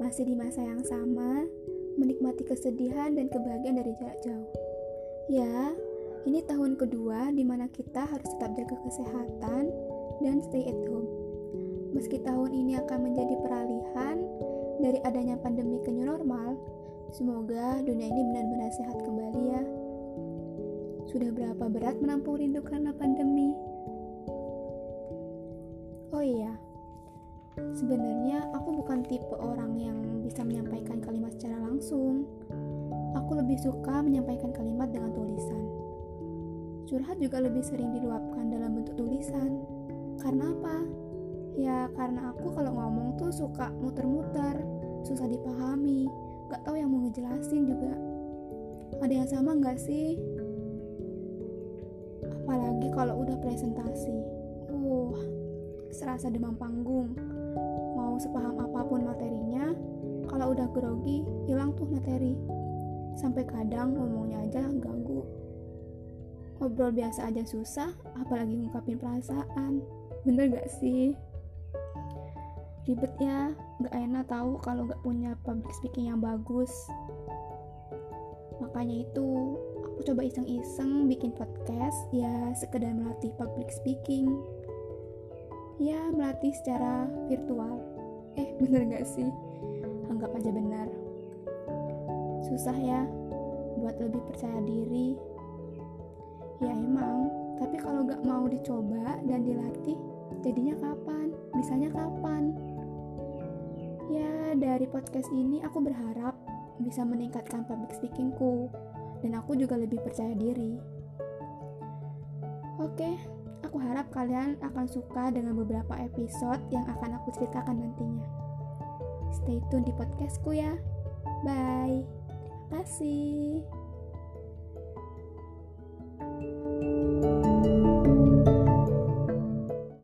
Masih di masa yang sama, menikmati kesedihan dan kebahagiaan dari jarak jauh. Ya, ini tahun kedua di mana kita harus tetap jaga kesehatan dan stay at home. Meski tahun ini akan menjadi peralihan dari adanya pandemi ke new normal, semoga dunia ini benar-benar sehat kembali ya. Sudah berapa berat menampung rindu karena pandemi? Sebenarnya aku bukan tipe orang yang bisa menyampaikan kalimat secara langsung. Aku lebih suka menyampaikan kalimat dengan tulisan. Curhat juga lebih sering diluapkan dalam bentuk tulisan. Karena apa? Ya karena aku kalau ngomong tuh suka muter-muter, susah dipahami, gak tahu yang mau ngejelasin juga. Ada yang sama gak sih? Apalagi kalau udah presentasi. Uh, serasa demam panggung. Sepaham apa pun materinya, kalau udah grogi, hilang tuh materi. Sampai kadang ngomongnya aja ganggu. Ngobrol biasa aja susah, apalagi ngungkapin perasaan. Bener gak sih? Ribet ya, gak enak tahu kalau gak punya public speaking yang bagus. Makanya itu, aku coba iseng-iseng bikin podcast, ya sekedar melatih public speaking. Ya, melatih secara virtual. Eh, bener gak sih? Anggap aja benar. Susah ya, buat lebih percaya diri. Ya emang, tapi kalau gak mau dicoba dan dilatih, jadinya kapan? Bisanya kapan? Ya, dari podcast ini aku berharap bisa meningkatkan public speakingku dan aku juga lebih percaya diri. Oke, aku harap kalian akan suka dengan beberapa episode yang akan aku ceritakan nantinya. Stay tune di podcastku ya. Bye. Terima kasih.